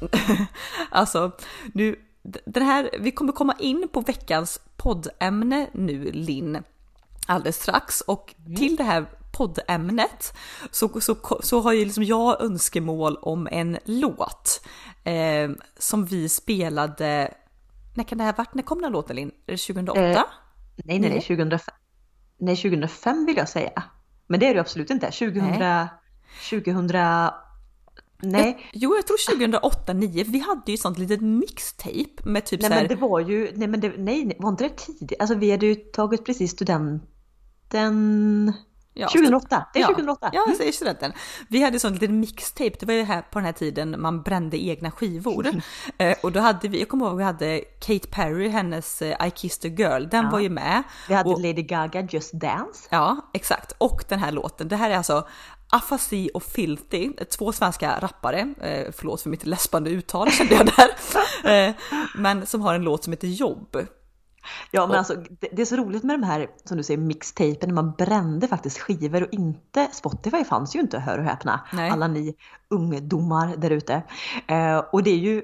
alltså, nu, den här, vi kommer komma in på veckans poddämne nu Linn alldeles strax och mm. till det här poddämnet så, så, så har ju liksom jag önskemål om en låt eh, som vi spelade, när kan det här varit, när kom den här låten Linn? 2008? Eh, nej, nej, mm. nej, 2005. Nej, 2005 vill jag säga. Men det är det absolut inte. 2000, 2008 Nej. Jo, jag tror 2008, 9 Vi hade ju sånt litet mixtape med typ nej, så här... men det var ju, nej men det, nej, var inte det tidigt? Alltså vi hade ju tagit precis studenten Ja, 2008, det är 2008. Ja, jag säger studenten. Vi hade sånt litet mixtape, det var ju här på den här tiden man brände egna skivor. eh, och då hade vi, jag kommer ihåg vi hade Kate Perry, hennes eh, I kissed a girl, den ja. var ju med. Vi hade och, Lady Gaga, Just Dance. Ja, exakt. Och den här låten, det här är alltså Afasi och Filthy, två svenska rappare, eh, förlåt för mitt läspande uttal kände jag där, eh, men som har en låt som heter Jobb. Ja men och, alltså det, det, är så roligt med de här som du säger mixtapen när man brände faktiskt skivor och inte Spotify fanns ju inte hör och häpna. Nej. Alla ni ungdomar där ute. Eh, och det är ju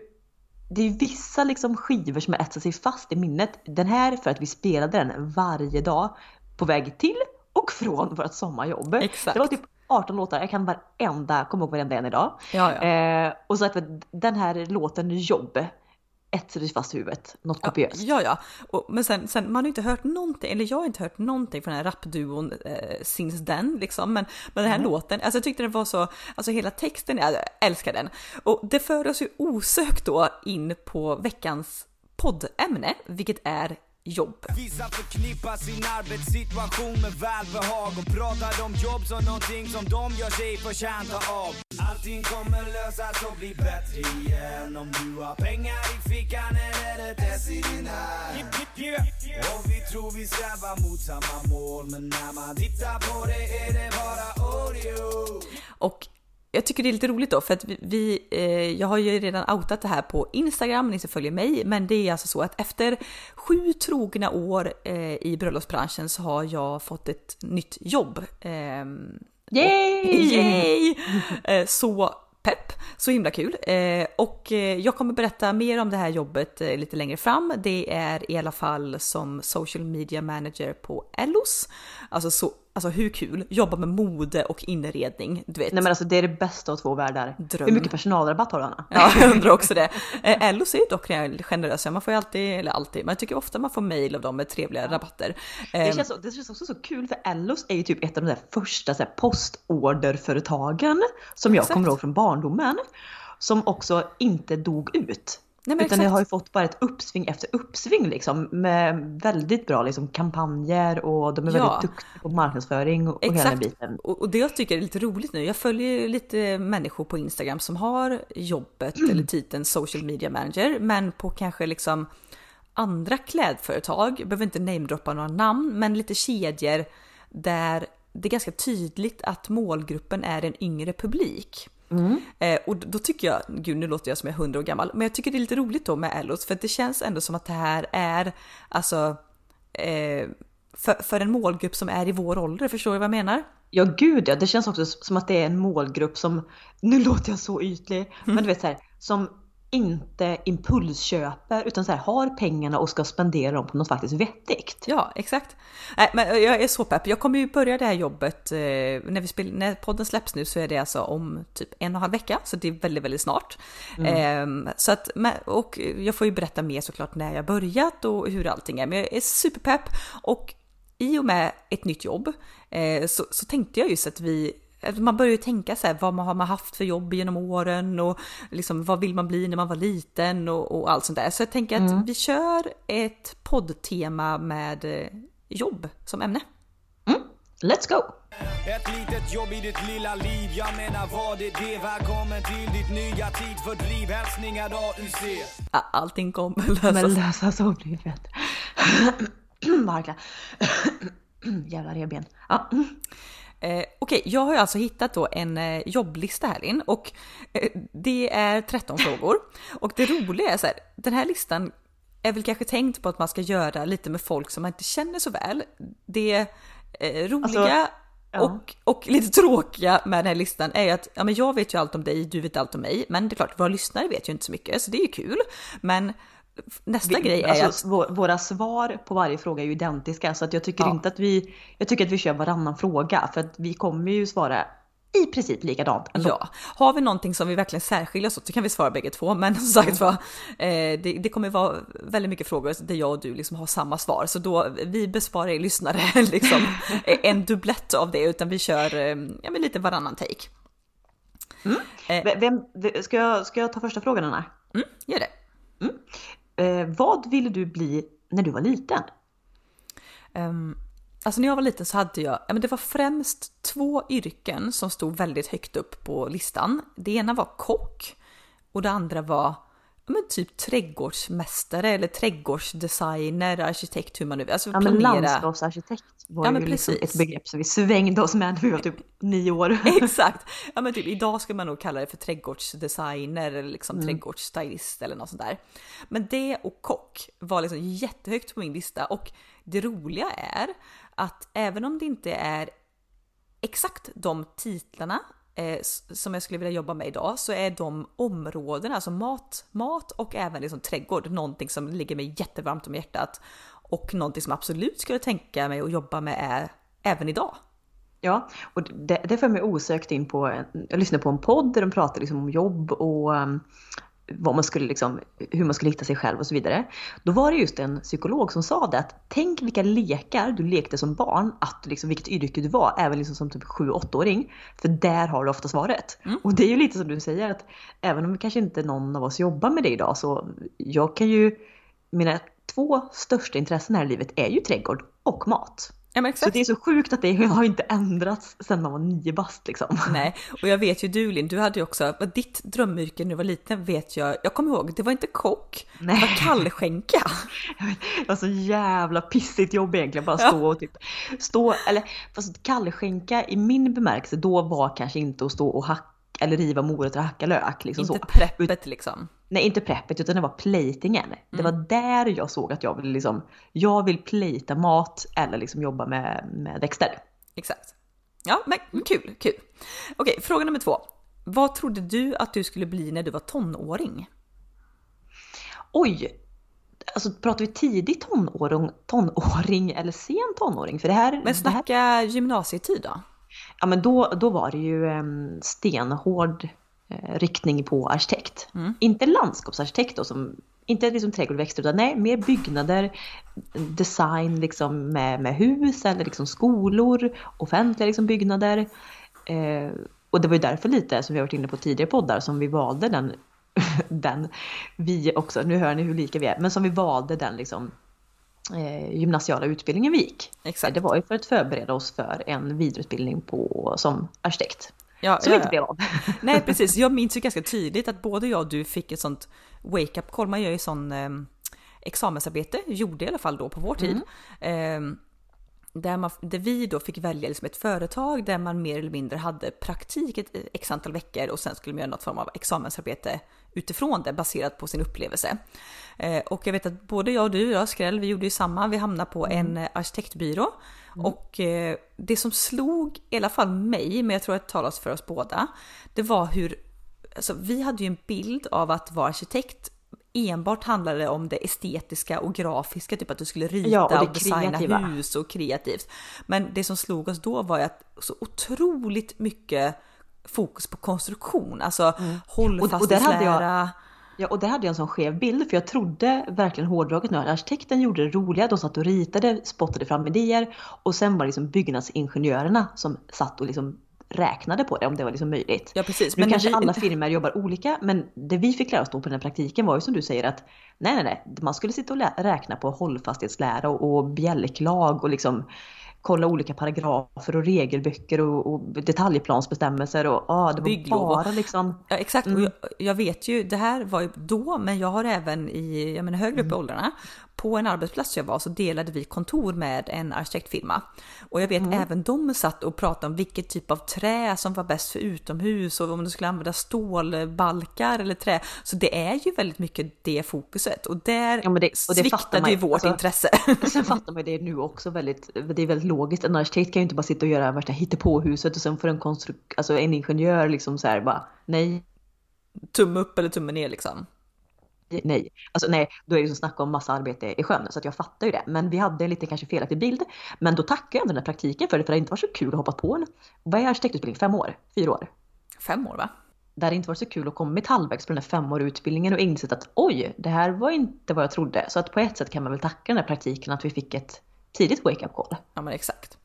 det är vissa liksom skivor som har etsat sig fast i minnet. Den här för att vi spelade den varje dag på väg till och från vårt sommarjobb. Exakt. Det var typ 18 låtar, jag kan varenda, kommer ihåg varenda en idag. Ja, ja. Eh, och så att den här låten Jobb etsade fast i huvudet, något kopiöst. Ja, ja. Och, men sen, sen, man har inte hört någonting, eller jag har inte hört någonting från den här rapduon eh, since then liksom. Men, men den här mm. låten, alltså jag tyckte den var så, alltså hela texten, jag älskar den. Och det för oss ju osökt då in på veckans poddämne, vilket är jobb. Vissa förknippar sin arbetssituation med välbehag och pratar om jobb som någonting som de gör sig förtjänta av. Allting kommer lösas och bli bättre igen om du har pengar i fickan eller ett S i din hand. Och vi tror vi strävar mot samma mål men när man tittar på det är det bara audio. Och jag tycker det är lite roligt då för att vi, eh, jag har ju redan outat det här på Instagram, ni som följer mig, men det är alltså så att efter sju trogna år eh, i bröllopsbranschen så har jag fått ett nytt jobb. Eh, yay! Och, yay! Eh, så pepp, så himla kul. Eh, och eh, jag kommer berätta mer om det här jobbet lite längre fram. Det är i alla fall som social media manager på Ellos. Alltså så Alltså hur kul? Jobba med mode och inredning, du vet. Nej men alltså det är det bästa av två världar. Dröm. Hur mycket personalrabatt har du Anna? Ja, jag undrar också det. Eh, LOC är dock generösa, man får ju alltid, eller alltid, jag tycker ofta man får mail av dem med trevliga rabatter. Det ehm. känns, det känns också så kul för Ellos är ju typ ett av de där första så här, postorderföretagen som jag Exakt. kommer ihåg från barndomen. Som också inte dog ut. Nej, Utan det har ju fått bara ett uppsving efter uppsving liksom med väldigt bra liksom, kampanjer och de är ja. väldigt duktiga på marknadsföring och, exakt. hela den biten. Och, och det jag tycker är lite roligt nu, jag följer lite människor på Instagram som har jobbet mm. eller titeln social media manager, men på kanske liksom andra klädföretag, jag behöver inte namedroppa några namn, men lite kedjor där det är ganska tydligt att målgruppen är en yngre publik. Mm. Eh, och då tycker jag, gud nu låter jag som jag är hundra år gammal, men jag tycker det är lite roligt då med Ellos för det känns ändå som att det här är alltså eh, för, för en målgrupp som är i vår ålder, förstår du vad jag menar? Ja gud ja, det känns också som att det är en målgrupp som, nu låter jag så ytlig, mm. men du vet så här, som inte impulsköper utan så här, har pengarna och ska spendera dem på något faktiskt vettigt. Ja, exakt. Nej, men jag är så pepp. Jag kommer ju börja det här jobbet eh, när, vi spel, när podden släpps nu så är det alltså om typ en och en halv vecka, så det är väldigt, väldigt snart. Mm. Eh, så att, och jag får ju berätta mer såklart när jag börjat och hur allting är, men jag är superpepp och i och med ett nytt jobb eh, så, så tänkte jag just att vi man börjar ju tänka så här, vad man har man haft för jobb genom åren och liksom, vad vill man bli när man var liten och, och allt sånt där. Så jag tänker att mm. vi kör ett poddtema med eh, jobb som ämne. Mm. Let's go! Ett litet jobb i ditt lilla liv, jag menar vad är det? Välkommen till ditt nya tid för driv, hälsningar AUC. Allting kommer lösas. Men lösas och fett. Verkligen. Jävla revben. Ja. Eh, Okej, okay, jag har alltså hittat då en eh, jobblista här in och eh, det är 13 frågor. Och det roliga är så här, den här listan är väl kanske tänkt på att man ska göra lite med folk som man inte känner så väl. Det eh, roliga... Alltså, Ja. Och, och lite tråkiga med den här listan är ju att ja, men jag vet ju allt om dig, du vet allt om mig, men det är klart, våra lyssnare vet ju inte så mycket, så det är ju kul. Men nästa vi, grej är alltså, att... Våra svar på varje fråga är ju identiska, så att jag tycker ja. inte att vi, jag tycker att vi kör varannan fråga, för att vi kommer ju svara i princip likadant ändå. Ja, har vi någonting som vi verkligen särskiljer oss åt så kan vi svara bägge två. Men som sagt var, eh, det, det, kommer vara väldigt mycket frågor där jag och du liksom har samma svar. Så då, vi besparar er lyssnare liksom en dubblett av det, utan vi kör eh, ja, men lite varannan take. Mm. Eh, Vem, ska, jag, ska jag ta första frågan Anna? Mm, gör det. Mm. Eh, vad ville du bli när du var liten? Um, Alltså när jag var liten så hade jag, ja men det var främst två yrken som stod väldigt högt upp på listan. Det ena var kock och det andra var men typ trädgårdsmästare eller trädgårdsdesigner, arkitekt, hur man nu alltså Ja men landskapsarkitekt var ja, ju liksom ett begrepp som vi svängde oss med när vi var typ nio år. Exakt! Ja men typ idag ska man nog kalla det för trädgårdsdesigner eller liksom mm. trädgårdsstylist eller något sånt där. Men det och kock var liksom jättehögt på min lista och det roliga är att även om det inte är exakt de titlarna eh, som jag skulle vilja jobba med idag så är de områdena, alltså mat, mat och även liksom trädgård, någonting som ligger mig jättevarmt om hjärtat och någonting som absolut skulle tänka mig att jobba med är även idag. Ja, och det, det för mig osökt in på, jag lyssnade på en podd där de pratade liksom om jobb och um, vad man skulle liksom, hur man skulle hitta sig själv och så vidare. Då var det just en psykolog som sa det att tänk vilka lekar du lekte som barn, att liksom, vilket yrke du var, även liksom som typ 7-8-åring. För där har du ofta svaret. Mm. Och det är ju lite som du säger att även om kanske inte någon av oss jobbar med det idag så jag kan ju, mina två största intressen här i livet är ju trädgård och mat. Ja. Så det är så sjukt att det har inte ändrats sedan man var nio bast liksom. Nej, och jag vet ju du Linn, du hade ju också, ditt drömyrke när du var liten vet jag, jag kommer ihåg, det var inte kock, Nej. det var kallskänka. Det var så jävla pissigt jobb egentligen, bara stå och typ, stå, eller fast kallskänka i min bemärkelse då var kanske inte att stå och hacka eller riva morötter och hacka lök. Liksom inte så. preppet liksom? Nej, inte preppet utan det var platingen. Mm. Det var där jag såg att jag ville liksom, jag vill plata mat eller liksom jobba med, med växter. Exakt. Ja, men kul, kul. Okej, fråga nummer två. Vad trodde du att du skulle bli när du var tonåring? Oj! Alltså pratar vi tidig tonåring, tonåring eller sen tonåring? För det här, men snacka det här... gymnasietid då? Ja men då, då var det ju um, stenhård riktning på arkitekt. Mm. Inte landskapsarkitekt då som inte liksom trädgård och växter utan nej, mer byggnader, design liksom med, med hus eller liksom skolor, offentliga liksom byggnader. Eh, och det var ju därför lite, som vi har varit inne på tidigare poddar, som vi valde den, den vi också, nu hör ni hur lika vi är, men som vi valde den liksom eh, gymnasiala utbildningen vi gick. Exakt. Det var ju för att förbereda oss för en vidareutbildning på, som arkitekt. Ja, som ja, inte blev av. Nej precis, jag minns ju ganska tydligt att både jag och du fick ett sånt wake-up call. Man gör ju sån eh, examensarbete, gjorde i alla fall då på vår tid. Mm. Eh, där, man, där vi då fick välja liksom ett företag där man mer eller mindre hade praktik ett x antal veckor och sen skulle man göra något form av examensarbete utifrån det baserat på sin upplevelse. Eh, och jag vet att både jag och du, jag Skräll, vi gjorde ju samma. Vi hamnade på mm. en arkitektbyrå mm. och eh, det som slog i alla fall mig, men jag tror att det talas för oss båda, det var hur Alltså, vi hade ju en bild av att vara arkitekt enbart handlade om det estetiska och grafiska, typ att du skulle rita ja, och, och designa kreativa. hus och kreativt. Men det som slog oss då var ju att så otroligt mycket fokus på konstruktion, alltså mm. hållfasthetslära. Ja, och där hade jag en sån skev bild för jag trodde verkligen hårdraget nu att arkitekten gjorde det roliga. De satt och ritade, spottade fram idéer och sen var det liksom byggnadsingenjörerna som satt och liksom räknade på det om det var liksom möjligt. Ja precis. Nu men kanske vi... alla firmor jobbar olika men det vi fick lära oss då på den här praktiken var ju som du säger att nej nej nej, man skulle sitta och räkna på hållfasthetslära och, och bjälklag och liksom kolla olika paragrafer och regelböcker och, och detaljplansbestämmelser och ah, det var Bygglov. bara liksom. Ja exakt, mm. och jag, jag, vet ju, det här var ju då, men jag har även i, jag menar högre upp i mm. åldrarna, på en arbetsplats jag var så delade vi kontor med en arkitektfirma. Och jag vet mm. även de satt och pratade om vilket typ av trä som var bäst för utomhus och om du skulle använda stålbalkar eller trä. Så det är ju väldigt mycket det fokuset och där ja, det, och det sviktade ju vårt alltså, intresse. Sen fattar man det nu också väldigt, det är väldigt logiskt. En arkitekt kan ju inte bara sitta och göra värsta hittepåhuset och sen får en konstruk, alltså en ingenjör liksom så här bara nej. Tumme upp eller tumme ner liksom nej. Alltså nej, då är det som snacka om massa arbete i sjön så jag fattar ju det. Men vi hade en lite kanske felaktig bild. Men då tackar jag den här praktiken för det, för det inte varit så kul att hoppa på en, vad är arkitektutbildning? Fem år? Fyra år? Fem år va? Det hade inte varit så kul att komma halvvägs på den här femåriga utbildningen och insett att oj, det här var inte vad jag trodde. Så att på ett sätt kan man väl tacka den här praktiken att vi fick ett tidigt wake-up call. Ja men exakt.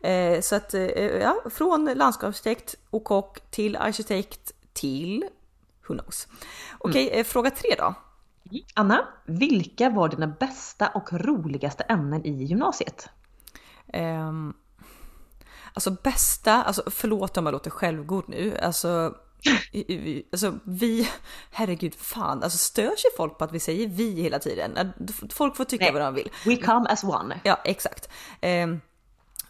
Eh, så att eh, ja, från landskapsarkitekt och kock till arkitekt till who knows. Okej, okay, mm. fråga tre då. Anna, vilka var dina bästa och roligaste ämnen i gymnasiet? Um, alltså bästa, alltså förlåt om jag låter självgod nu, alltså Alltså vi, herregud fan, alltså stör sig folk på att vi säger vi hela tiden? Folk får tycka Nej, vad de vill. We come as one. Ja, exakt. Um,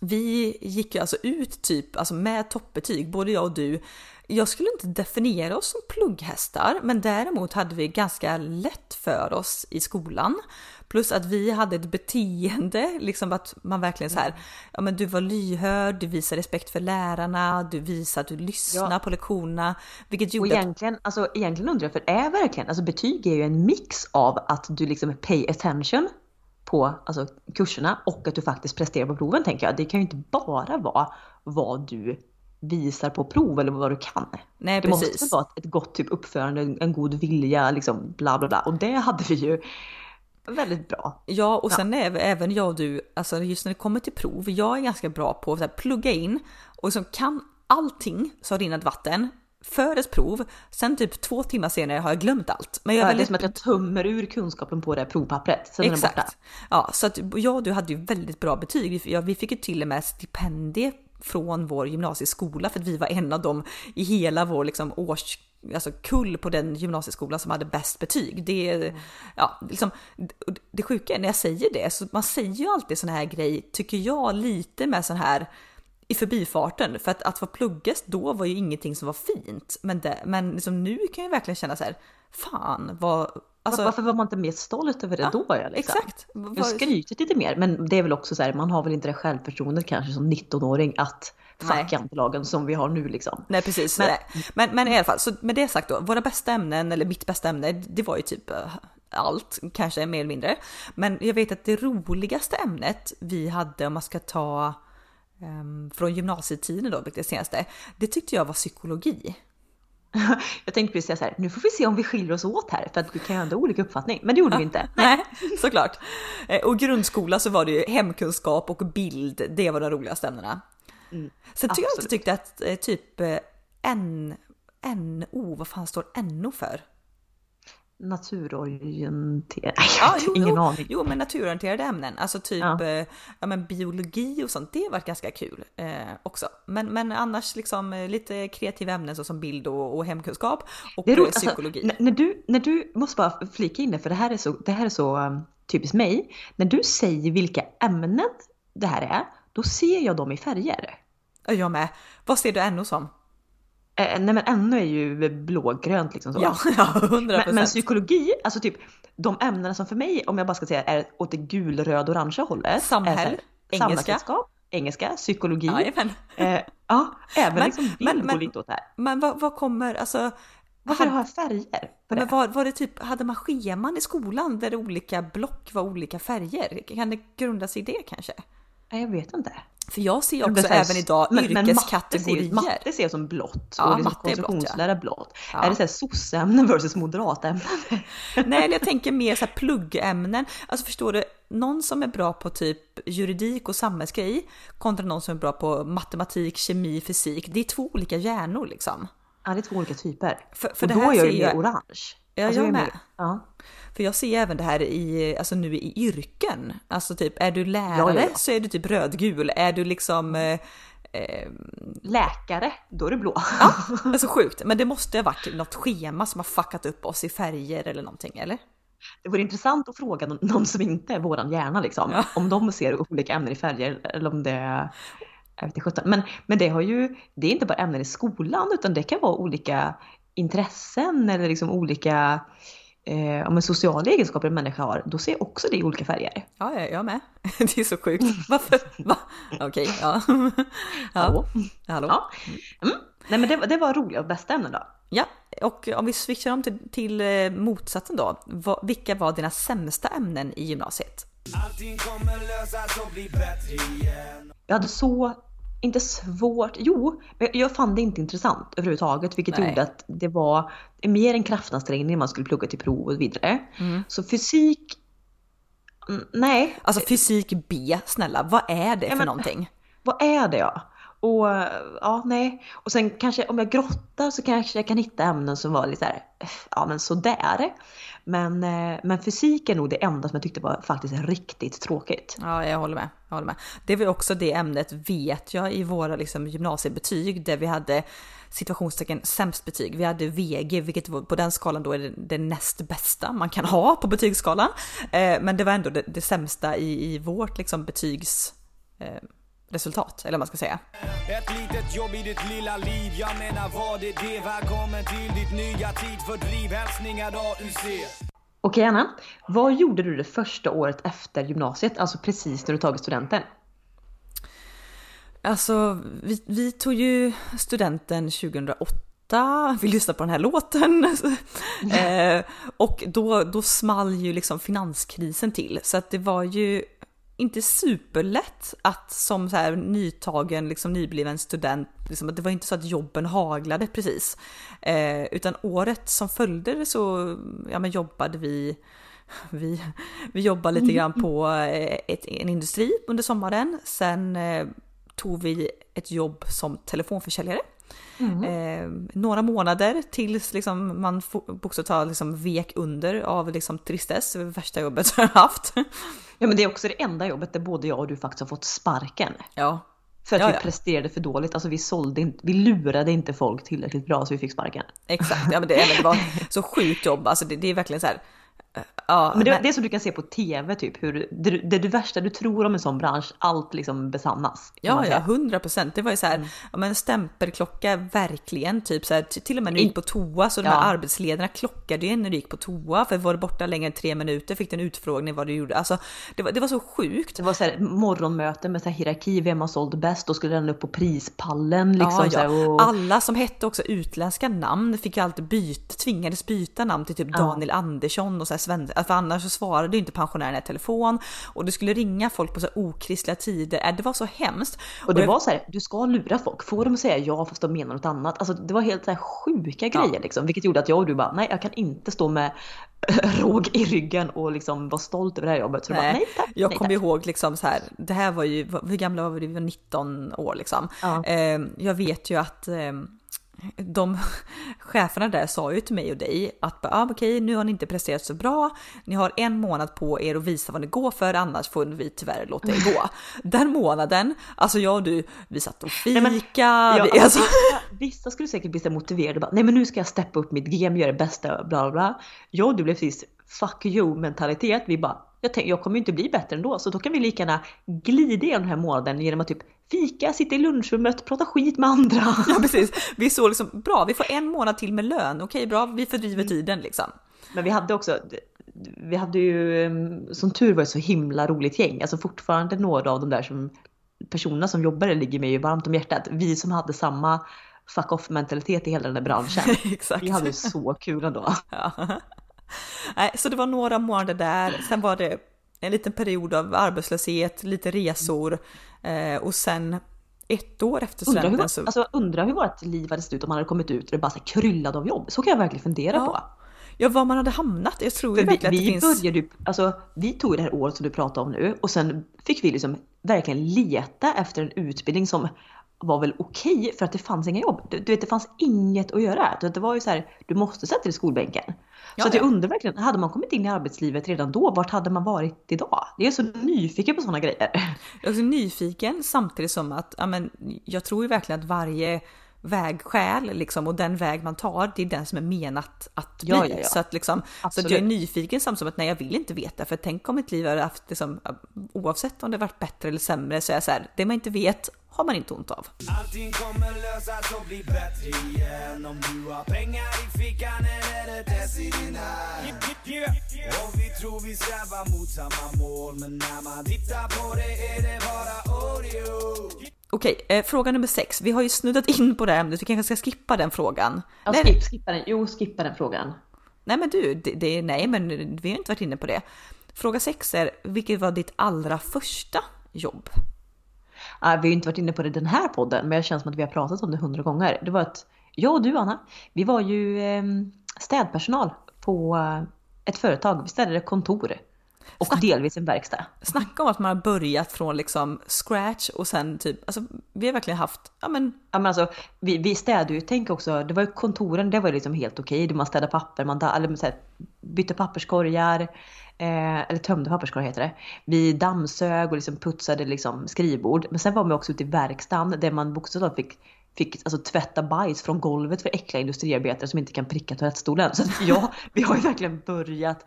vi gick ju alltså ut typ alltså med toppbetyg, både jag och du, jag skulle inte definiera oss som plugghästar, men däremot hade vi ganska lätt för oss i skolan. Plus att vi hade ett beteende, liksom att man verkligen så här, ja men du var lyhörd, du visade respekt för lärarna, du visade att du lyssnade ja. på lektionerna. Vilket gjorde och egentligen, att... alltså, egentligen undrar jag, för är verkligen, alltså betyg är ju en mix av att du liksom pay attention på alltså, kurserna och att du faktiskt presterar på proven tänker jag. Det kan ju inte bara vara vad du visar på prov eller vad du kan. Nej, det precis. måste vara ett gott typ uppförande, en god vilja, liksom bla bla bla. Och det hade vi ju väldigt bra. Ja, och sen ja. är även jag och du, alltså just när det kommer till prov, jag är ganska bra på att plugga in och liksom kan allting så rinnande vatten för ett prov. Sen typ två timmar senare har jag glömt allt. Men jag ja, väldigt... Det är som att jag tömmer ur kunskapen på det här provpappret. Sen Exakt. Ja, så att jag och du hade ju väldigt bra betyg. Vi fick ju till och med stipendier från vår gymnasieskola för att vi var en av dem i hela vår liksom års alltså kull på den gymnasieskolan som hade bäst betyg. Det, mm. ja, liksom, det sjuka är när jag säger det, så man säger ju alltid sån här grej, tycker jag, lite med sån här i förbifarten. För att, att vara pluggest då var ju ingenting som var fint. Men, det, men liksom nu kan jag verkligen känna så här, fan vad Alltså, Varför var man inte mer stolt över det ja, då? Liksom? Exakt. Jag skrytit lite mer, men det är väl också så här, man har väl inte det självförtroendet kanske som 19-åring att fucka jantelagen som vi har nu liksom. Nej precis, men, men, men, i alla fall, så med det sagt då, våra bästa ämnen, eller mitt bästa ämne, det var ju typ eh, allt, kanske mer eller mindre. Men jag vet att det roligaste ämnet vi hade, om man ska ta um, från gymnasietiden då, det senaste, det tyckte jag var psykologi. Jag tänkte precis säga så här, nu får vi se om vi skiljer oss åt här för att vi kan ju ändå ha olika uppfattning. Men det gjorde vi inte. Nej, såklart. Eh, och grundskola så var det ju hemkunskap och bild, det var de roligaste ämnena. Mm, Sen tycker jag alltid tyckte att eh, typ eh, N, NO, vad fan står NO för? Naturorienterade, ja, jo, ingen jo, aning. Jo, men naturorienterade ämnen, alltså typ ja. Eh, ja, men biologi och sånt, det varit ganska kul eh, också. Men, men annars liksom eh, lite kreativa ämnen såsom bild och, och hemkunskap och det är roligt, alltså, psykologi. Alltså, när, du, när du, måste bara flika in det, för det här är så, det här är så um, typiskt mig. När du säger vilka ämnen det här är, då ser jag dem i färger. Jag med. Vad ser du NO som? Eh, nej men ännu är ju blågrönt liksom så. Ja, ja 100%. Men, men, psykologi, alltså typ de ämnena som för mig, om jag bara ska säga är åt det gul, röd, orangea hållet. Samhäll, engelska. Engelska, psykologi. Ja, eh, ja även men, liksom bild går lite åt det här. Men vad, vad kommer, alltså varför hade, ha färger? Men var, var det typ, hade man scheman i skolan där olika block var olika färger? Kan det grunda sig i det kanske? Jag vet inte. För jag ser också även idag men, yrkeskategorier. Men matte ser jag som blått ja, och liksom konstruktionslära blått. blått. Ja. Är det så här sossämnen versus moderatämnen? Nej, jag tänker mer så här pluggämnen. Alltså förstår du, någon som är bra på typ juridik och samhällsgrej kontra någon som är bra på matematik, kemi, fysik. Det är två olika hjärnor liksom. Ja, det är två olika typer. För, för och då är jag ju mer orange. Ja, alltså, jag, med. Ja. För jag ser även det här i, alltså nu i yrken. Alltså typ, är du lärare ja, ja, så är du typ rödgul. Är du liksom eh, eh, läkare, då är du blå. Ja, alltså sjukt. Men det måste ha varit något schema som har fuckat upp oss i färger eller någonting, eller? Det vore intressant att fråga någon, som inte är våran hjärna liksom. Ja. Om de ser olika ämnen i färger eller om det är jag vet inte, men, men det har ju, det är inte bara ämnen i skolan utan det kan vara olika intressen eller liksom olika eh, om en sociala egenskaper en människa har, då ser jag också det i olika färger. Ja, jag med. Det är så sjukt. Varför? Va? Okej, okay, ja. ja. Hallå? Hallå? Ja. Mm. Nej men det, det var roliga och bästa ämnen då. Ja, och om vi switchar om till, till eh, motsatsen då. Vilka var dina sämsta ämnen i gymnasiet? Allting kommer lösas och bli bättre igen. Jag hade så inte svårt, jo, men jag fann det inte intressant överhuvudtaget vilket Nej. gjorde att det var mer en kraftansträngning när man skulle plugga till prov och vidare. Mm. Så fysik, nej. Alltså fysik B, snälla, vad är det ja, för men, någonting? Vad är det ja? Och ja, nej. Och sen kanske om jag grottar så kanske jag kan hitta ämnen som var lite så här, ja men sådär. Men, eh, men fysik är nog det enda som jag tyckte var faktiskt riktigt tråkigt. Ja, jag håller med. Jag håller med. Det var också det ämnet vet jag i våra liksom, gymnasiebetyg där vi hade situationstecken sämst betyg. Vi hade VG, vilket på den skalan då är det, det näst bästa man kan ha på betygsskalan. Eh, men det var ändå det, det sämsta i, i vårt liksom, betygs eh, resultat, eller vad man ska säga. Ett litet jobb i ditt lilla liv, jag menar vad är det? Välkommen till ditt nya tidfördriv, hälsningar AUC. Okej Anna, vad gjorde du det första året efter gymnasiet, alltså precis när du tagit studenten? Alltså, vi, vi tog ju studenten 2008, vi lyssnade på den här låten. eh, och då, då small ju liksom finanskrisen till. Så att det var ju inte superlätt att som så här nytagen, liksom nybliven student, liksom, det var inte så att jobben haglade precis. Eh, utan året som följde så ja, men jobbade vi vi, vi jobbade lite grann på eh, ett, en industri under sommaren. Sen eh, tog vi ett jobb som telefonförsäljare. Mm. Eh, några månader tills liksom man bokstavligt talat liksom vek under av liksom tristess, det värsta jobbet jag haft. Ja men det är också det enda jobbet där både jag och du faktiskt har fått sparken. Ja. För att ja, vi ja. presterade för dåligt, alltså vi sålde inte, vi lurade inte folk tillräckligt bra så vi fick sparken. Exakt, ja men det, det var så sjukt jobb, alltså det, det är verkligen så här Ja, men det, men det är som du kan se på TV, typ hur det, det, det värsta du tror om en sån bransch, allt liksom besannas. Ja, ja, hundra procent. Det var ju så här, mm. ja, men stämpelklocka verkligen, typ så här, till och med när du gick på toa så de här arbetsledarna klockade ju när du gick på toa, för var du borta längre än tre minuter fick du en utfrågning vad du gjorde. Alltså, det var, det var så sjukt. Det var så här morgonmöte med så här hierarki, vem har sålt bäst? Då skulle den upp på prispallen liksom. Ja, ja. Och... Alla som hette också utländska namn fick ju alltid byta, tvingades byta namn till typ Daniel Andersson och så här svenska, för annars så svarade inte pensionärerna i telefon och du skulle ringa folk på så okristliga tider. Äh, det var så hemskt. Och det och var så här, du ska lura folk, få dem att säga ja fast de menar något annat. Alltså det var helt så här sjuka grejer ja. liksom, vilket gjorde att jag och du bara, nej jag kan inte stå med råg i ryggen och liksom vara stolt över det här jobbet. Så nej, bara, nej tack, jag kommer ihåg liksom så här, det här var ju, hur gamla var vi? Vi var 19 år liksom. Ja. Ehm, jag vet ju att ehm, de cheferna där sa ju till mig och dig att ah, okej, nu har ni inte presterat så bra. Ni har en månad på er att visa vad ni går för, annars får vi tyvärr låta er gå. Den månaden, alltså jag och du, vi satt och fika. Nej, men, ja, vi, alltså. Vissa skulle säkert bli så motiverade, bara, nej men nu ska jag steppa upp mitt game, göra det bästa, bla bla bla. Jag och du blev precis fuck you mentalitet. Vi bara, jag, tänk, jag kommer inte bli bättre ändå, så då kan vi lika gärna glida igenom den här månaden genom att typ fika, sitta i lunchrummet, prata skit med andra. Ja precis, vi såg liksom bra, vi får en månad till med lön, okej bra, vi fördriver mm. tiden liksom. Men vi hade också, vi hade ju, mm, som tur var ett så himla roligt gäng, alltså fortfarande några av de där som personerna som jobbade ligger mig ju varmt om hjärtat. Vi som hade samma fuck off mentalitet i hela den där branschen. Exakt. Vi hade ju så kul ändå. Ja. Nej, så det var några månader där, sen var det en liten period av arbetslöshet, lite resor eh, och sen ett år efter studenten undra hur, så... Alltså undra hur vårt liv hade sett ut om man hade kommit ut och det bara så kryllade av jobb. Så kan jag verkligen fundera ja. på. Ja, var man hade hamnat. Jag tror ju verkligen vi, att det finns... Började, alltså, vi tog det här året som du pratar om nu och sen fick vi liksom verkligen leta efter en utbildning som var väl okej okay för att det fanns inga jobb. Du, du, vet, det fanns inget att göra. Det var ju så här, du måste sätta dig i skolbänken. Ja, så att jag undrar verkligen, hade man kommit in i arbetslivet redan då, vart hade man varit idag? Jag är så nyfiken på sådana grejer. Jag är så nyfiken samtidigt som att, ja men, jag tror ju verkligen att varje vägskäl liksom och den väg man tar, det är den som är menat att bli. Ja, ja, ja. Så att liksom, så att jag är nyfiken samtidigt som att nej, jag vill inte veta för tänk om mitt liv hade haft liksom, oavsett om det varit bättre eller sämre så är jag så här, det man inte vet har man inte ont av. Allting kommer lösas och bli bättre igen om du har pengar i fickan eller ett S i din hand. Och vi tror vi strävar mot samma mål men när man tittar på det är det bara audio. Okej, eh, fråga nummer sex. Vi har ju snuddat in på det ämnet, vi kanske ska skippa den frågan. Ja, nej, skip, skippa den. Jo, skippa den frågan. Nej men du, det, det, nej men vi har inte varit inne på det. Fråga sex är, vilket var ditt allra första jobb? vi har inte varit inne på det i den här podden, men jag känns som att vi har pratat om det hundra gånger. Det var att jag och du Anna, vi var ju ehm, städpersonal på eh, ett företag. Vi städade kontor och Snack, delvis en verkstad. Snacka om att man har börjat från liksom scratch och sen typ, alltså vi har verkligen haft, ja men. Ja men alltså vi, vi städade ju, tänk också, det var ju kontoren, det var liksom helt okej. Okay. Man städade papper, man eller, så här, bytte papperskorgar, eh, eller tömde papperskorgar heter det. Vi dammsög och liksom putsade liksom skrivbord. Men sen var vi också ute i verkstaden där man bokstavligt fick fick alltså, tvätta bajs från golvet för äckliga industriarbetare som inte kan pricka toalettstolen. Så ja, vi har ju verkligen börjat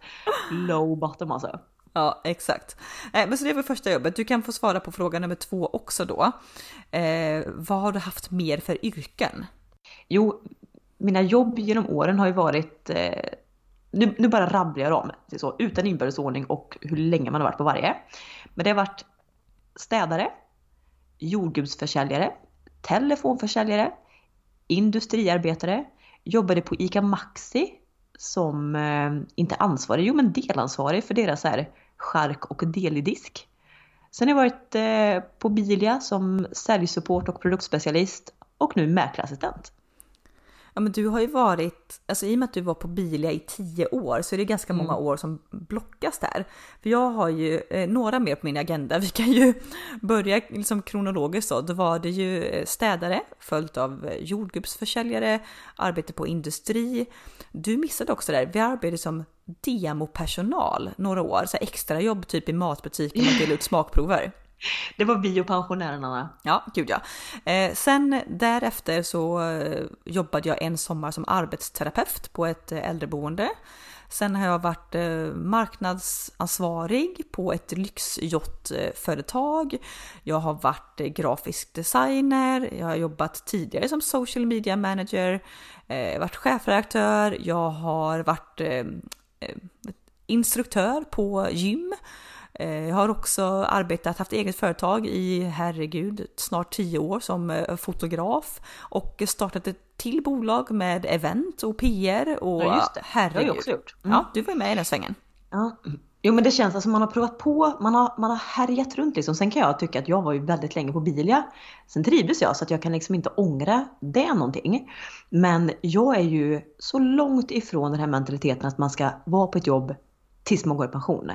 low bottom alltså. Ja, exakt. Eh, men så det var första jobbet. Du kan få svara på fråga nummer två också då. Eh, vad har du haft mer för yrken? Jo, mina jobb genom åren har ju varit eh, nu, nu bara rabblar jag dem så, utan inbördesordning och hur länge man har varit på varje. Men det har varit städare, jordgubbsförsäljare, telefonförsäljare, industriarbetare, jobbade på ICA Maxi som, eh, inte ansvarig, jo men delansvarig för deras här chark och delidisk. Sen har jag varit eh, på Bilia som säljsupport och produktspecialist och nu mäklarassistent. Ja men du har ju varit, alltså i och med att du var på Bilia i tio år så är det ganska många mm. år som blockas där. För jag har ju eh, några mer på min agenda. Vi kan ju börja liksom kronologiskt då. Då var det ju eh, städare följt av eh, jordgubbsförsäljare, arbete på industri. Du missade också där, vi arbetade som demopersonal några år, så extra jobb typ i matbutiken och delade ut smakprover. Det var vi och pensionärerna. Ja, gud ja. Eh, sen därefter så eh, jobbade jag en sommar som arbetsterapeut på ett eh, äldreboende. Sen har jag varit eh, marknadsansvarig på ett lyxjottföretag. Jag har varit eh, grafisk designer. Jag har jobbat tidigare som social media manager. Eh, varit chefredaktör. Jag har varit eh, eh, instruktör på gym. Eh, jag har också arbetat, haft eget företag i, herregud, snart tio år som eh, fotograf och startat ett till bolag med event och PR och ja, just det. herregud. Det har jag också gjort. Mm. Ja, du var med i den svängen. Ja. Jo men det känns som alltså, man har provat på, man har, man har härjat runt liksom. Sen kan jag tycka att jag var ju väldigt länge på Bilia. Sen trivdes jag så att jag kan liksom inte ångra det någonting. Men jag är ju så långt ifrån den här mentaliteten att man ska vara på ett jobb tills man går i pension.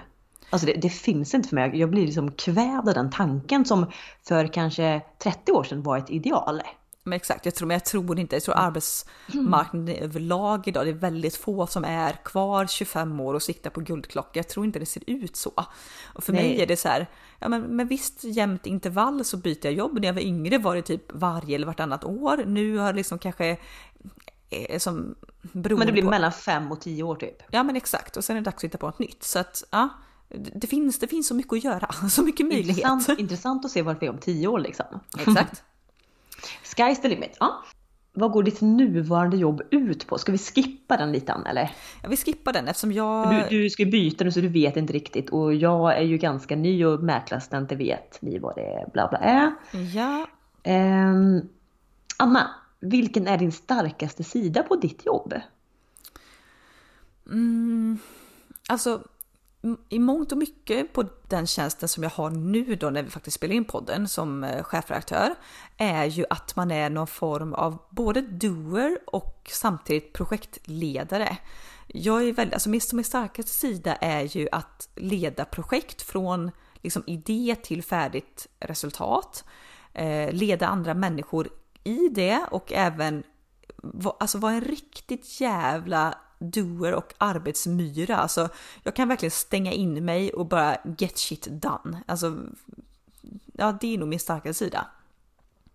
Alltså det, det, finns inte för mig. Jag blir liksom kvävd av den tanken som för kanske 30 år sedan var ett ideal. Men exakt, jag tror, men jag tror inte, jag tror mm. arbetsmarknaden mm. överlag idag, det är väldigt få som är kvar 25 år och siktar på guldklocka. Jag tror inte det ser ut så. Och för Nej. mig är det så här, ja men med visst jämnt intervall så byter jag jobb. När jag var yngre var det typ varje eller vartannat år. Nu har liksom kanske eh, som Men det blir på... mellan 5 och 10 år typ. Ja men exakt, och sen är det dags att hitta på något nytt. Så att ja, det finns, det finns så mycket att göra, så mycket möjlighet. Intressant, intressant att se vart vi är om tio år liksom. Exakt. Sky's the limit. Ja. Vad går ditt nuvarande jobb ut på? Ska vi skippa den lite eller? Ja, vi skippar den eftersom jag... Du, du ska byta nu så du vet inte riktigt och jag är ju ganska ny och mäklarassistent vet ni vad det bla bla är. Ja. Um, Anna, vilken är din starkaste sida på ditt jobb? Mm, alltså i mångt och mycket på den tjänsten som jag har nu då när vi faktiskt spelar in podden som eh, chefredaktör är ju att man är någon form av både doer och samtidigt projektledare. Jag är väldigt, alltså min, min starkaste sida är ju att leda projekt från liksom idé till färdigt resultat. Eh, leda andra människor i det och även alltså vara en riktigt jävla doer och arbetsmyra. Alltså, jag kan verkligen stänga in mig och bara get shit done. Alltså, ja, det är nog min starka sida.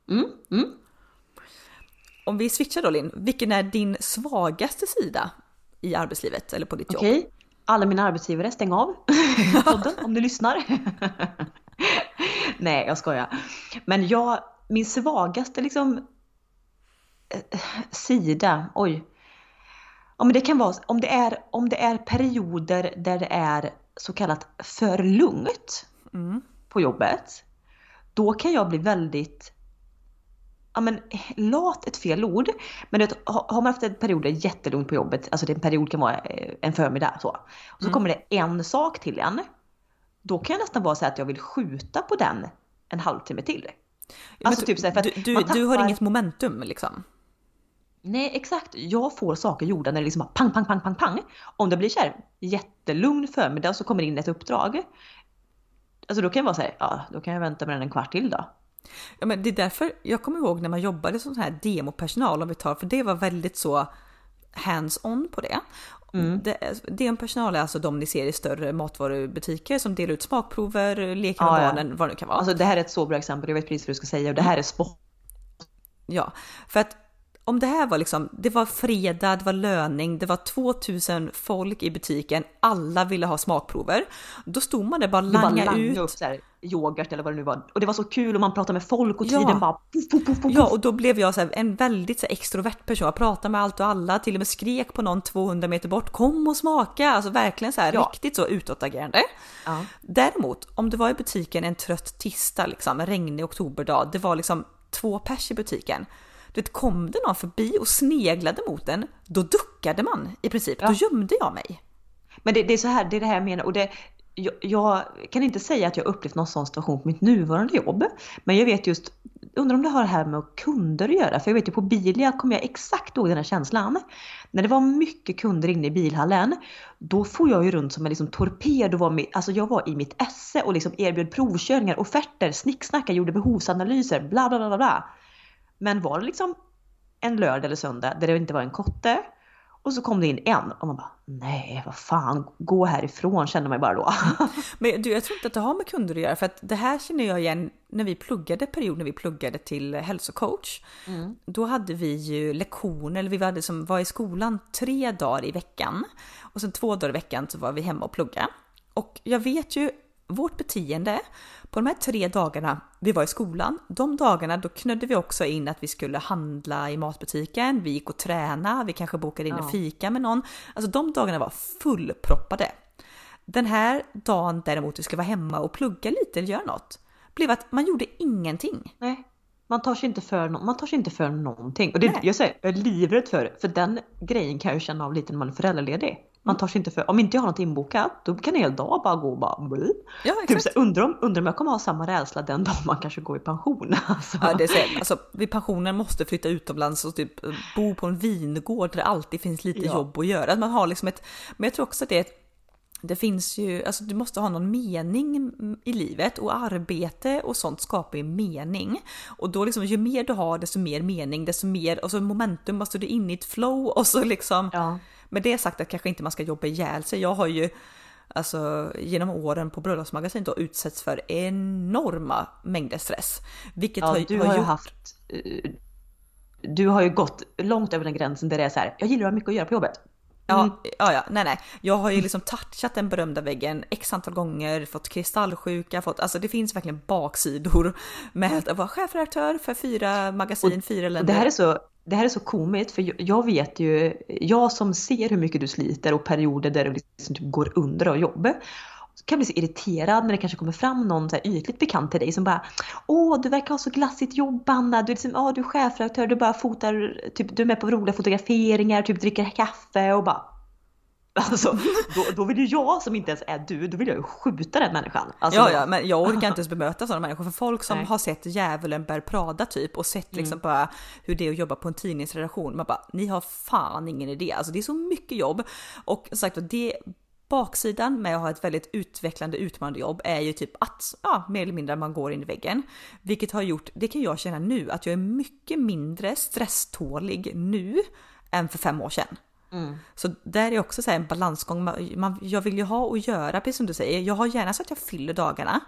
Mm, mm. om vi switchar då Linn, vilken är din svagaste sida i arbetslivet eller på ditt jobb? Okej, alla mina arbetsgivare, stäng av podden om du lyssnar. Nej, jag skojar. Men jag, min svagaste liksom eh, sida, oj. Ja, men det kan vara om det, är, om det är perioder där det är så kallat för lugnt mm. på jobbet. Då kan jag bli väldigt ja men lat ett fel ord. Men det, har man haft en period där det är jättelugnt på jobbet, alltså det en period kan vara eh, en förmiddag så. Och så mm. kommer det en sak till en. Då kan jag nästan vara så att jag vill skjuta på den en halvtimme till. Alltså typ så här, för du, du, tappar... du har inget momentum liksom? Nej exakt, jag får saker gjorda när det liksom bara pang, pang, pang, pang, pang. Om det blir så här jättelugn förmiddag och så kommer det in ett uppdrag. Alltså då kan jag vara såhär, ja då kan jag vänta med den en kvart till då. Ja, men det är därför jag kommer ihåg när man jobbade som sån här demopersonal om vi tar, för det var väldigt så hands-on på det. Mm. Demopersonal är alltså de ni ser i större matvarubutiker som delar ut smakprover, leker med ja, barnen, ja. vad det nu kan vara. Alltså det här är ett så bra exempel, jag vet precis vad du ska säga och det här är sport. Ja, för att om det här var liksom, det var fredag, det var löning, det var 2000 folk i butiken, alla ville ha smakprover. Då stod man där bara langa, bara ut. upp så här, yoghurt eller vad det nu var. Och det var så kul och man pratade med folk och tiden bara puff, puff, puff, puff. Ja, och då blev jag så här, en väldigt så här, extrovert person. Jag pratade med allt och alla, till och med skrek på någon 200 meter bort, kom och smaka. Alltså verkligen så här ja. riktigt så utåtagerande. Ja. Däremot, om det var i butiken en trött tisdag, liksom, en regnig oktoberdag, det var liksom två pers i butiken det kom det någon förbi och sneglade mot den, då duckade man i princip. Ja. Då gömde jag mig. Men det, det, är så här, det är det här jag menar. Och det, jag, jag, kan inte säga att jag upplevt någon sån situation på mitt nuvarande jobb. Men jag vet just, undrar om det har det här med kunder att göra. För jag vet ju på Bilia kommer jag exakt ihåg den här känslan. När det var mycket kunder inne i bilhallen, då får jag ju runt som en liksom torped och var med, alltså jag var i mitt esse och liksom erbjöd provkörningar, offerter, snicksnackar, gjorde behovsanalyser, bla bla bla bla. Men var det liksom en lördag eller söndag där det inte var en kotte och så kom det in en och man bara nej vad fan gå härifrån känner man ju bara då. Men du jag tror inte att det har med kunder att göra för att det här känner jag igen när vi pluggade period när vi pluggade till hälsocoach. Mm. Då hade vi ju lektioner, eller vi hade som var i skolan tre dagar i veckan och sen två dagar i veckan så var vi hemma och plugga. Och jag vet ju vårt beteende på de här tre dagarna vi var i skolan, de dagarna då knödde vi också in att vi skulle handla i matbutiken, vi gick och träna, vi kanske bokade in ja. en fika med någon. Alltså de dagarna var fullproppade. Den här dagen däremot vi skulle vara hemma och plugga lite eller göra något, blev att man gjorde ingenting. Nej. Man tar sig inte för, man tar sig inte för någonting. Och det, jag, säger, jag är livrädd för det, för den grejen kan jag känna av lite när man är föräldraledig. Man tar sig inte för, om inte jag har något inbokat, då kan en hel dag bara gå och bara bli. Ja, typ undrar, om, undrar om jag kommer ha samma rädsla den dag man kanske går i pension. Alltså. Ja, det är så, alltså, vid pensionen måste flytta utomlands och typ bo på en vingård där det alltid finns lite ja. jobb att göra. Man har liksom ett, men jag tror också att det är ett det finns ju, alltså du måste ha någon mening i livet och arbete och sånt skapar ju mening. Och då liksom ju mer du har desto mer mening, desto mer, och så momentum måste du in i ett flow och så liksom. Ja. Med det sagt att kanske inte man ska jobba ihjäl sig. Jag har ju alltså genom åren på bröllopsmagasin då utsätts för enorma mängder stress. Vilket ja, har, du har, har gjort... haft eh, du har ju gått långt över den gränsen där det är så här, jag gillar att ha mycket att göra på jobbet. Mm. Ja, ja, ja, nej, nej. Jag har ju liksom touchat den berömda väggen x antal gånger, fått kristallsjuka, fått, alltså det finns verkligen baksidor med att vara chefredaktör för fyra magasin, och, fyra länder. Det här är så, det här är så komiskt för jag vet ju, jag som ser hur mycket du sliter och perioder där du liksom typ går under av jobbet kan bli så irriterad när det kanske kommer fram någon så här ytligt bekant till dig som bara Åh, du verkar ha så glassigt jobb Anna, du är, liksom, åh, du är chefredaktör, du bara fotar, typ, du är med på roliga fotograferingar, typ dricker kaffe och bara Alltså, då, då vill ju jag som inte ens är du, då vill jag ju skjuta den människan. Alltså, ja, ja, men jag orkar inte ens bemöta sådana människor. För folk som Nej. har sett Djävulen bär Prada typ och sett liksom mm. bara hur det är att jobba på en tidningsredaktion. Man bara, ni har fan ingen idé. Alltså det är så mycket jobb. Och sagt det Baksidan med att ha ett väldigt utvecklande utmanande jobb är ju typ att ja, mer eller mindre man går in i väggen. Vilket har gjort, det kan jag känna nu, att jag är mycket mindre stresstålig nu än för fem år sedan. Mm. Så där är också så en balansgång. Man, jag vill ju ha och göra, precis som du säger. Jag har gärna så att jag fyller dagarna,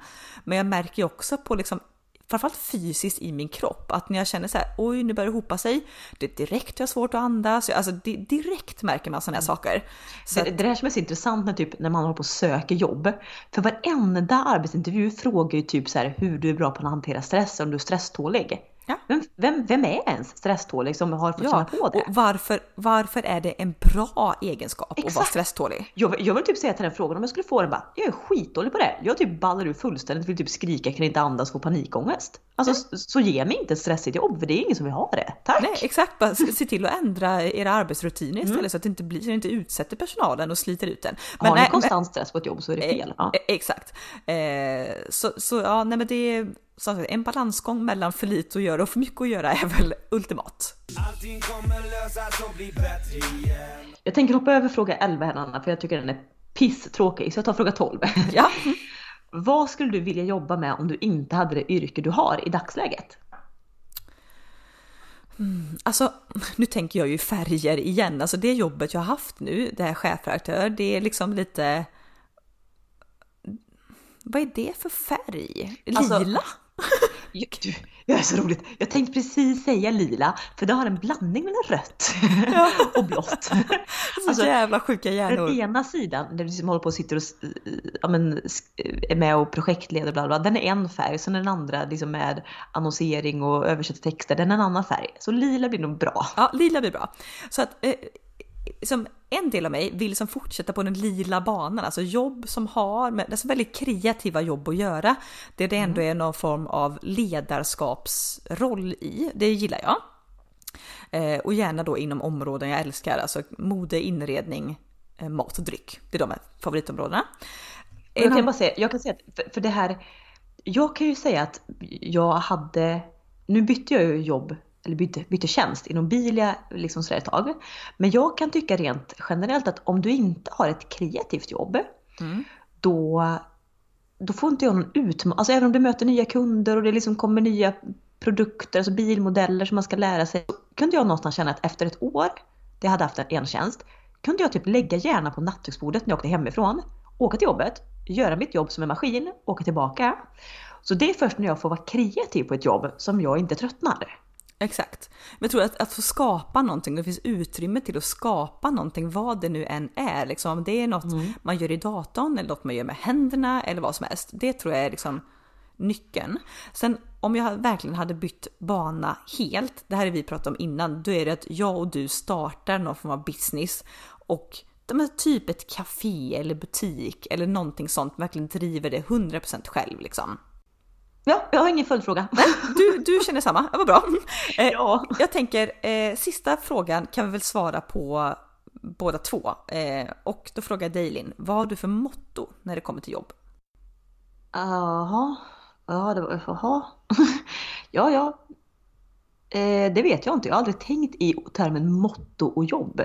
men jag märker ju också på liksom framförallt fysiskt i min kropp. Att när jag känner så här, oj nu börjar det hopa sig, det är direkt jag har svårt att andas, alltså det, direkt märker man sådana här mm. saker. Så det, det där som är så intressant när, typ, när man håller på och söker jobb, för varenda arbetsintervju frågar ju typ så här hur du är bra på att hantera stress, om du är stresstålig. Ja. Vem, vem, vem är ens stresstålig som har fått ja, känna på det? Och varför, varför är det en bra egenskap Exakt. att vara stresstålig? Jag, jag vill typ säga till den frågan om jag skulle få den bara, jag är skitdålig på det. Jag typ ballar ur fullständigt, vill typ skrika, kan inte andas, få panikångest. Alltså så, så ge mig inte ett stressigt jobb för det är ingen som vill ha det. Tack! Nej exakt, bara se till att ändra era arbetsrutiner istället mm. så att det inte blir, så inte utsätter personalen och sliter ut den. Men, har ni konstant stress på ett jobb så är det fel. Ja. Exakt. Eh, så, så ja, nej men det är så en balansgång mellan för lite att göra och för mycket att göra är väl ultimat. Jag tänker hoppa över fråga 11 här Anna, för jag tycker den är pisstråkig, så jag tar fråga 12. Ja. Vad skulle du vilja jobba med om du inte hade det yrke du har i dagsläget? Mm, alltså, nu tänker jag ju färger igen. Alltså det jobbet jag har haft nu, det här chefredaktör, det är liksom lite... Vad är det för färg? Alltså, Lila? Alltså, du, det är så roligt. Jag tänkte precis säga lila, för det har en blandning mellan rött ja. och blått. Så alltså, jävla sjuka hjärnor. Den ena sidan, där du liksom håller på och sitter och ja, men, är med och projektleder, bla, bla, den är en färg. Sen den andra liksom med annonsering och översätta texter, den är en annan färg. Så lila blir nog bra. Ja, lila blir bra. Så att eh, som en del av mig vill som fortsätta på den lila banan, alltså jobb som har med alltså väldigt kreativa jobb att göra. Det det ändå mm. är någon form av ledarskapsroll i, det gillar jag. Eh, och gärna då inom områden jag älskar, alltså mode, inredning, eh, mat och dryck. Det är de favoritområdena. Jag kan bara säga, jag kan säga att för, för det här, jag kan ju säga att jag hade, nu bytte jag ju jobb eller bytte, bytte tjänst inom Bilia liksom sådär ett tag. Men jag kan tycka rent generellt att om du inte har ett kreativt jobb, mm. då, då får inte jag någon utmaning. Alltså även om du möter nya kunder och det liksom kommer nya produkter, alltså bilmodeller som man ska lära sig. Kunde jag någonstans känna att efter ett år, det hade haft en tjänst, kunde jag typ lägga hjärnan på nattduksbordet när jag åkte hemifrån, åka till jobbet, göra mitt jobb som en maskin, åka tillbaka. Så det är först när jag får vara kreativ på ett jobb som jag inte tröttnar. Exakt. Men jag tror att, att få skapa någonting, det finns utrymme till att skapa någonting, vad det nu än är. Liksom, om det är något mm. man gör i datorn eller något man gör med händerna eller vad som helst. Det tror jag är liksom nyckeln. Sen om jag verkligen hade bytt bana helt, det här är vi pratat om innan, då är det att jag och du startar någon form av business och typ ett café eller butik eller någonting sånt, verkligen driver det 100% själv liksom. Ja, jag har ingen följdfråga. du, du känner samma, det var bra. Eh, ja. Jag tänker, eh, sista frågan kan vi väl svara på båda två. Eh, och då frågar jag dig Linn, vad har du för motto när det kommer till jobb? Jaha, ja det var, jaha. ja, ja. Eh, det vet jag inte, jag har aldrig tänkt i termen motto och jobb.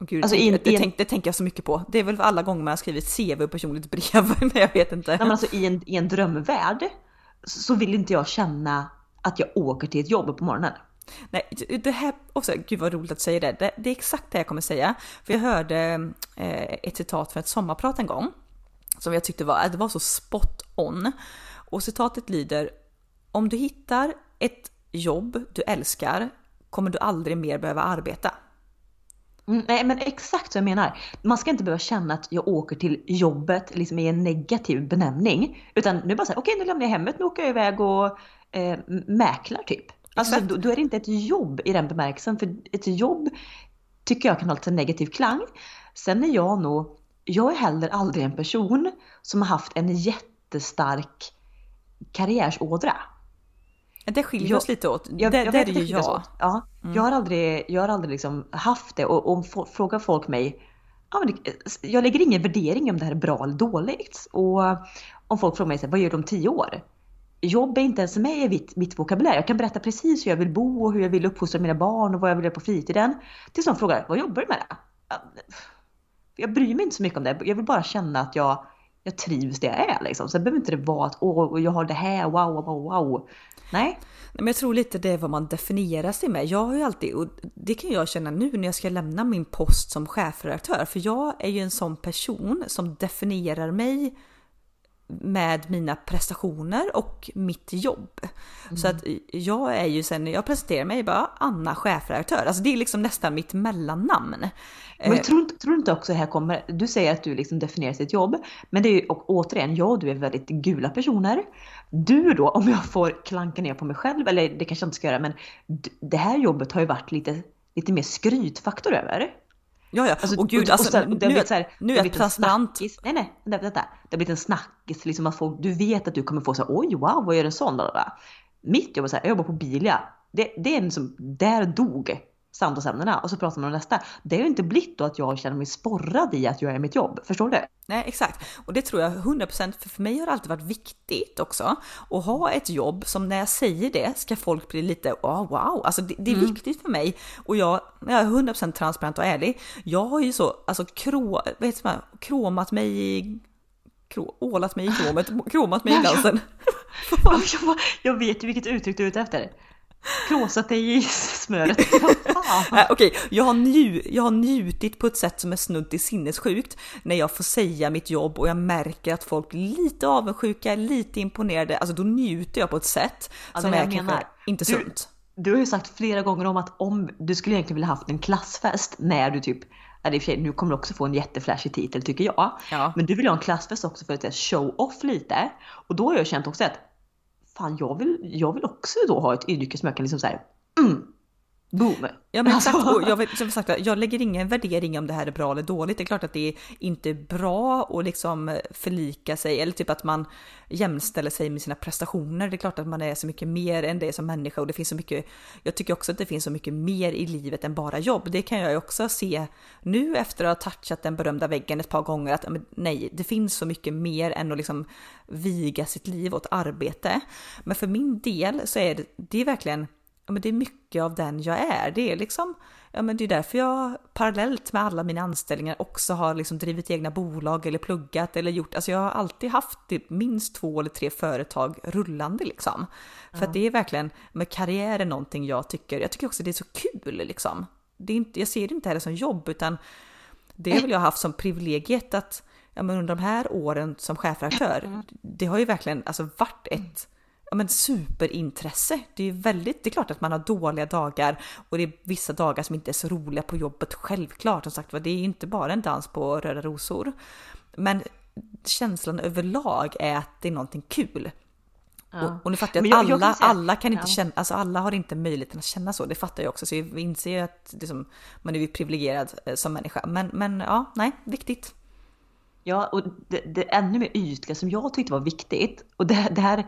Gud, alltså in, det, det, tänk, det, tänker jag så mycket på. Det är väl alla gånger man har skrivit CV och personligt brev, men jag vet inte. Nej, men alltså, i, en, I en drömvärld så vill inte jag känna att jag åker till ett jobb på morgonen. Nej, det här också, gud vad roligt att säga det. det. det är exakt det jag kommer säga. För jag hörde eh, ett citat från ett sommarprat en gång som jag tyckte var, det var så spot on. Och citatet lyder Om du hittar ett jobb du älskar kommer du aldrig mer behöva arbeta. Mm, nej men exakt så jag menar. Man ska inte behöva känna att jag åker till jobbet liksom i en negativ benämning. Utan nu bara säga okej okay, nu lämnar jag hemmet, nu åker jag iväg och eh, mäklar typ. Alltså då, då, är det inte ett jobb i den bemärkelsen. För ett jobb tycker jag kan ha lite negativ klang. Sen är jag nog, jag är heller aldrig en person som har haft en jättestark karriärsådra. Det skiljer jag, oss lite åt. Jag, det, jag det är ju jag. Ja, mm. Jag har aldrig, jag har aldrig liksom haft det och, och frågar folk mig ja, men det, jag lägger ingen värdering om det här är bra eller dåligt. Och om folk frågar mig vad gör du om tio år? Jobb är inte ens med i mitt, mitt vokabulär. Jag kan berätta precis hur jag vill bo och hur jag vill uppfostra mina barn och vad jag vill göra på fritiden. Tills någon frågar, vad jobbar du med? Det? Jag bryr mig inte så mycket om det. Jag vill bara känna att jag, jag trivs där jag är. Liksom. Sen behöver inte det vara att åh, jag har det här, wow, wow, wow. Nej. Men jag tror lite det är vad man definierar sig med. Jag har ju alltid, och det kan jag känna nu när jag ska lämna min post som chefredaktör, för jag är ju en sån person som definierar mig med mina prestationer och mitt jobb. Mm. Så att jag är ju sen, jag presenterar mig bara Anna chefredaktör, alltså det är liksom nästan mitt mellannamn. Men eh. tror, tror du inte också det här kommer, du säger att du liksom definierar sitt jobb, men det är ju och återigen, jag och du är väldigt gula personer. Du då, om jag får klanka ner på mig själv, eller det kanske jag inte ska göra, men det här jobbet har ju varit lite, lite mer skrytfaktor över. Ja, ja. Alltså, och gud, alltså, och, och, nu, så här, nu är jag transparent. Nej, nej, vänta. Det har blivit en snackis, liksom att folk, du vet att du kommer få så här, oj, wow, vad gör en sån? Mitt jobb är så här, jag jobbar på Bilia. Det, det är liksom, där dog samtalsämnena och så pratar man om nästa. Det har ju inte blivit då att jag känner mig sporrad i att göra mitt jobb. Förstår du? Nej, exakt. Och det tror jag 100% för, för mig har det alltid varit viktigt också att ha ett jobb som när jag säger det ska folk bli lite oh, wow, alltså det, det är mm. viktigt för mig och jag, jag är 100% transparent och ärlig. Jag har ju så alltså krå, vet man, kromat mig i krå, ålat mig i kromet, kromat mig i glansen. jag vet ju vilket uttryck du är ute efter. Kråsat dig i smöret. Okej, okay. jag, har nju, jag har njutit på ett sätt som är snudd till sinnessjukt när jag får säga mitt jobb och jag märker att folk är lite avundsjuka, lite imponerade. Alltså då njuter jag på ett sätt ja, som är kanske menar. inte du, sunt. Du har ju sagt flera gånger om att om du skulle egentligen vilja haft en klassfest när du typ nu kommer du också få en jätteflashig titel tycker jag. Ja. Men du vill ha en klassfest också för att show off lite. Och då har jag känt också att fan jag vill, jag vill också då ha ett yrke som jag kan liksom så här, mm, Boom! Ja men exakt, och jag, som sagt, jag lägger ingen värdering om det här är bra eller dåligt. Det är klart att det är inte bra att liksom förlika sig eller typ att man jämställer sig med sina prestationer. Det är klart att man är så mycket mer än det som människa och det finns så mycket. Jag tycker också att det finns så mycket mer i livet än bara jobb. Det kan jag ju också se nu efter att ha touchat den berömda väggen ett par gånger att nej, det finns så mycket mer än att liksom viga sitt liv åt arbete. Men för min del så är det, det är verkligen ja, men det är mycket av den jag är. Det är liksom, ja, men det är därför jag parallellt med alla mina anställningar också har liksom drivit egna bolag eller pluggat eller gjort, alltså jag har alltid haft typ minst två eller tre företag rullande liksom. För att det är verkligen, med karriär är någonting jag tycker, jag tycker också det är så kul liksom. Det är inte, jag ser det inte heller som jobb utan det har väl jag haft som privilegiet att ja, men under de här åren som chefredaktör, mm. det har ju verkligen alltså varit ett ja, men superintresse. Det är ju väldigt, det är klart att man har dåliga dagar och det är vissa dagar som inte är så roliga på jobbet. Självklart, som sagt det är inte bara en dans på röda rosor. Men känslan överlag är att det är någonting kul. Ja. Och, och nu fattar jag att jag, alla, jag kan säga, alla kan inte ja. känna, alltså alla har inte möjligheten att känna så. Det fattar jag också, så jag inser att liksom, man är privilegierad eh, som människa. Men, men ja, nej, viktigt. Ja, och det, det ännu mer ytliga som jag tyckte var viktigt, och det, det här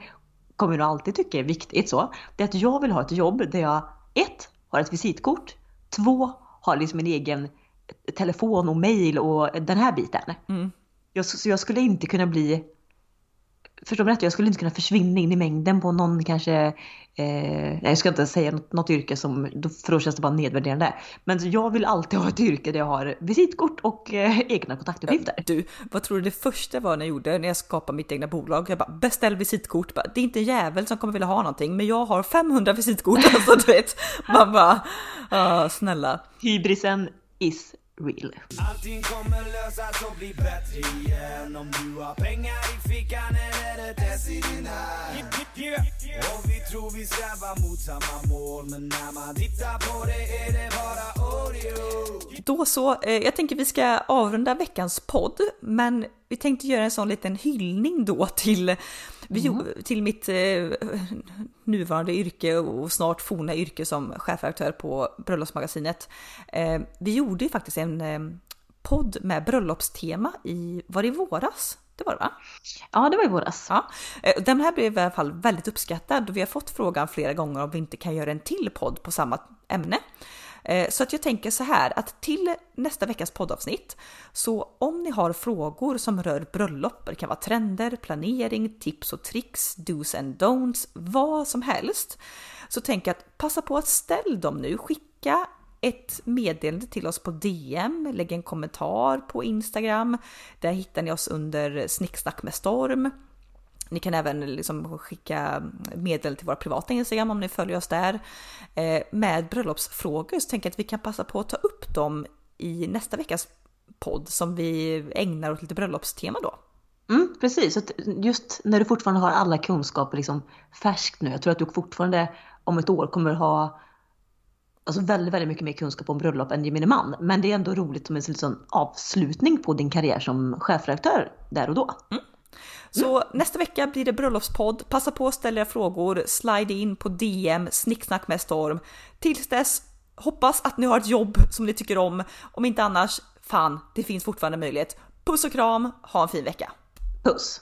kommer jag alltid tycka är viktigt så, det är att jag vill ha ett jobb där jag ett, har ett visitkort, två, har liksom en egen telefon och mail och den här biten. Mm. Jag, så jag skulle inte kunna bli förstår mig rätt, jag skulle inte kunna försvinna in i mängden på någon kanske, eh, nej jag ska inte säga något, något yrke som, för då känns det bara nedvärderande. Men jag vill alltid ha ett yrke där jag har visitkort och eh, egna kontaktuppgifter. Du, vad tror du det första var när jag gjorde när jag skapade mitt egna bolag? Jag bara beställ visitkort, bara, det är inte en jävel som kommer vilja ha någonting, men jag har 500 visitkort, alltså du vet. Man bara, ah, snälla. Hybrisen is real. Allting kommer lösas och bli bättre igen. Om du har pengar i fickan eller ett S i din hand. Och vi tror vi strävar mot samma mål. Men när man tittar på det är det bara Oreo Då så, eh, jag tänker vi ska avrunda veckans podd. Men vi tänkte göra en sån liten hyllning då till mm. till mitt eh, nuvarande yrke och snart forna yrke som chefredaktör på Bröllopsmagasinet. Eh, vi gjorde ju faktiskt en eh, podd med bröllopstema i, var det i våras? Det var det va? Ja, det var i våras. Ja. Eh, den här blev i alla fall väldigt uppskattad och vi har fått frågan flera gånger om vi inte kan göra en till podd på samma ämne. Eh, så att jag tänker så här att till nästa veckas poddavsnitt så om ni har frågor som rör bröllop, det kan vara trender, planering, tips och tricks, dos and don'ts, vad som helst. Så tänk att passa på att ställ dem nu, skicka ett meddelande till oss på DM, lägg en kommentar på Instagram. Där hittar ni oss under Snicksnack med storm. Ni kan även liksom skicka medel till våra privata Instagram om ni följer oss där. Eh, med bröllopsfrågor så tänker jag att vi kan passa på att ta upp dem i nästa veckas podd som vi ägnar åt lite bröllopstema då. Mm, precis. Just när du fortfarande har alla kunskaper liksom färskt nu. Jag tror att du fortfarande om ett år kommer ha alltså väldigt, väldigt mycket mer kunskap om bröllop än gemene man. Men det är ändå roligt som en liksom avslutning på din karriär som chefredaktör där och då. Mm. Så mm. nästa vecka blir det bröllopspodd. Passa på att ställa frågor, slide in på DM, snicksnack med storm. Tills dess, hoppas att ni har ett jobb som ni tycker om. Om inte annars, fan, det finns fortfarande möjlighet. Puss och kram, ha en fin vecka. Puss!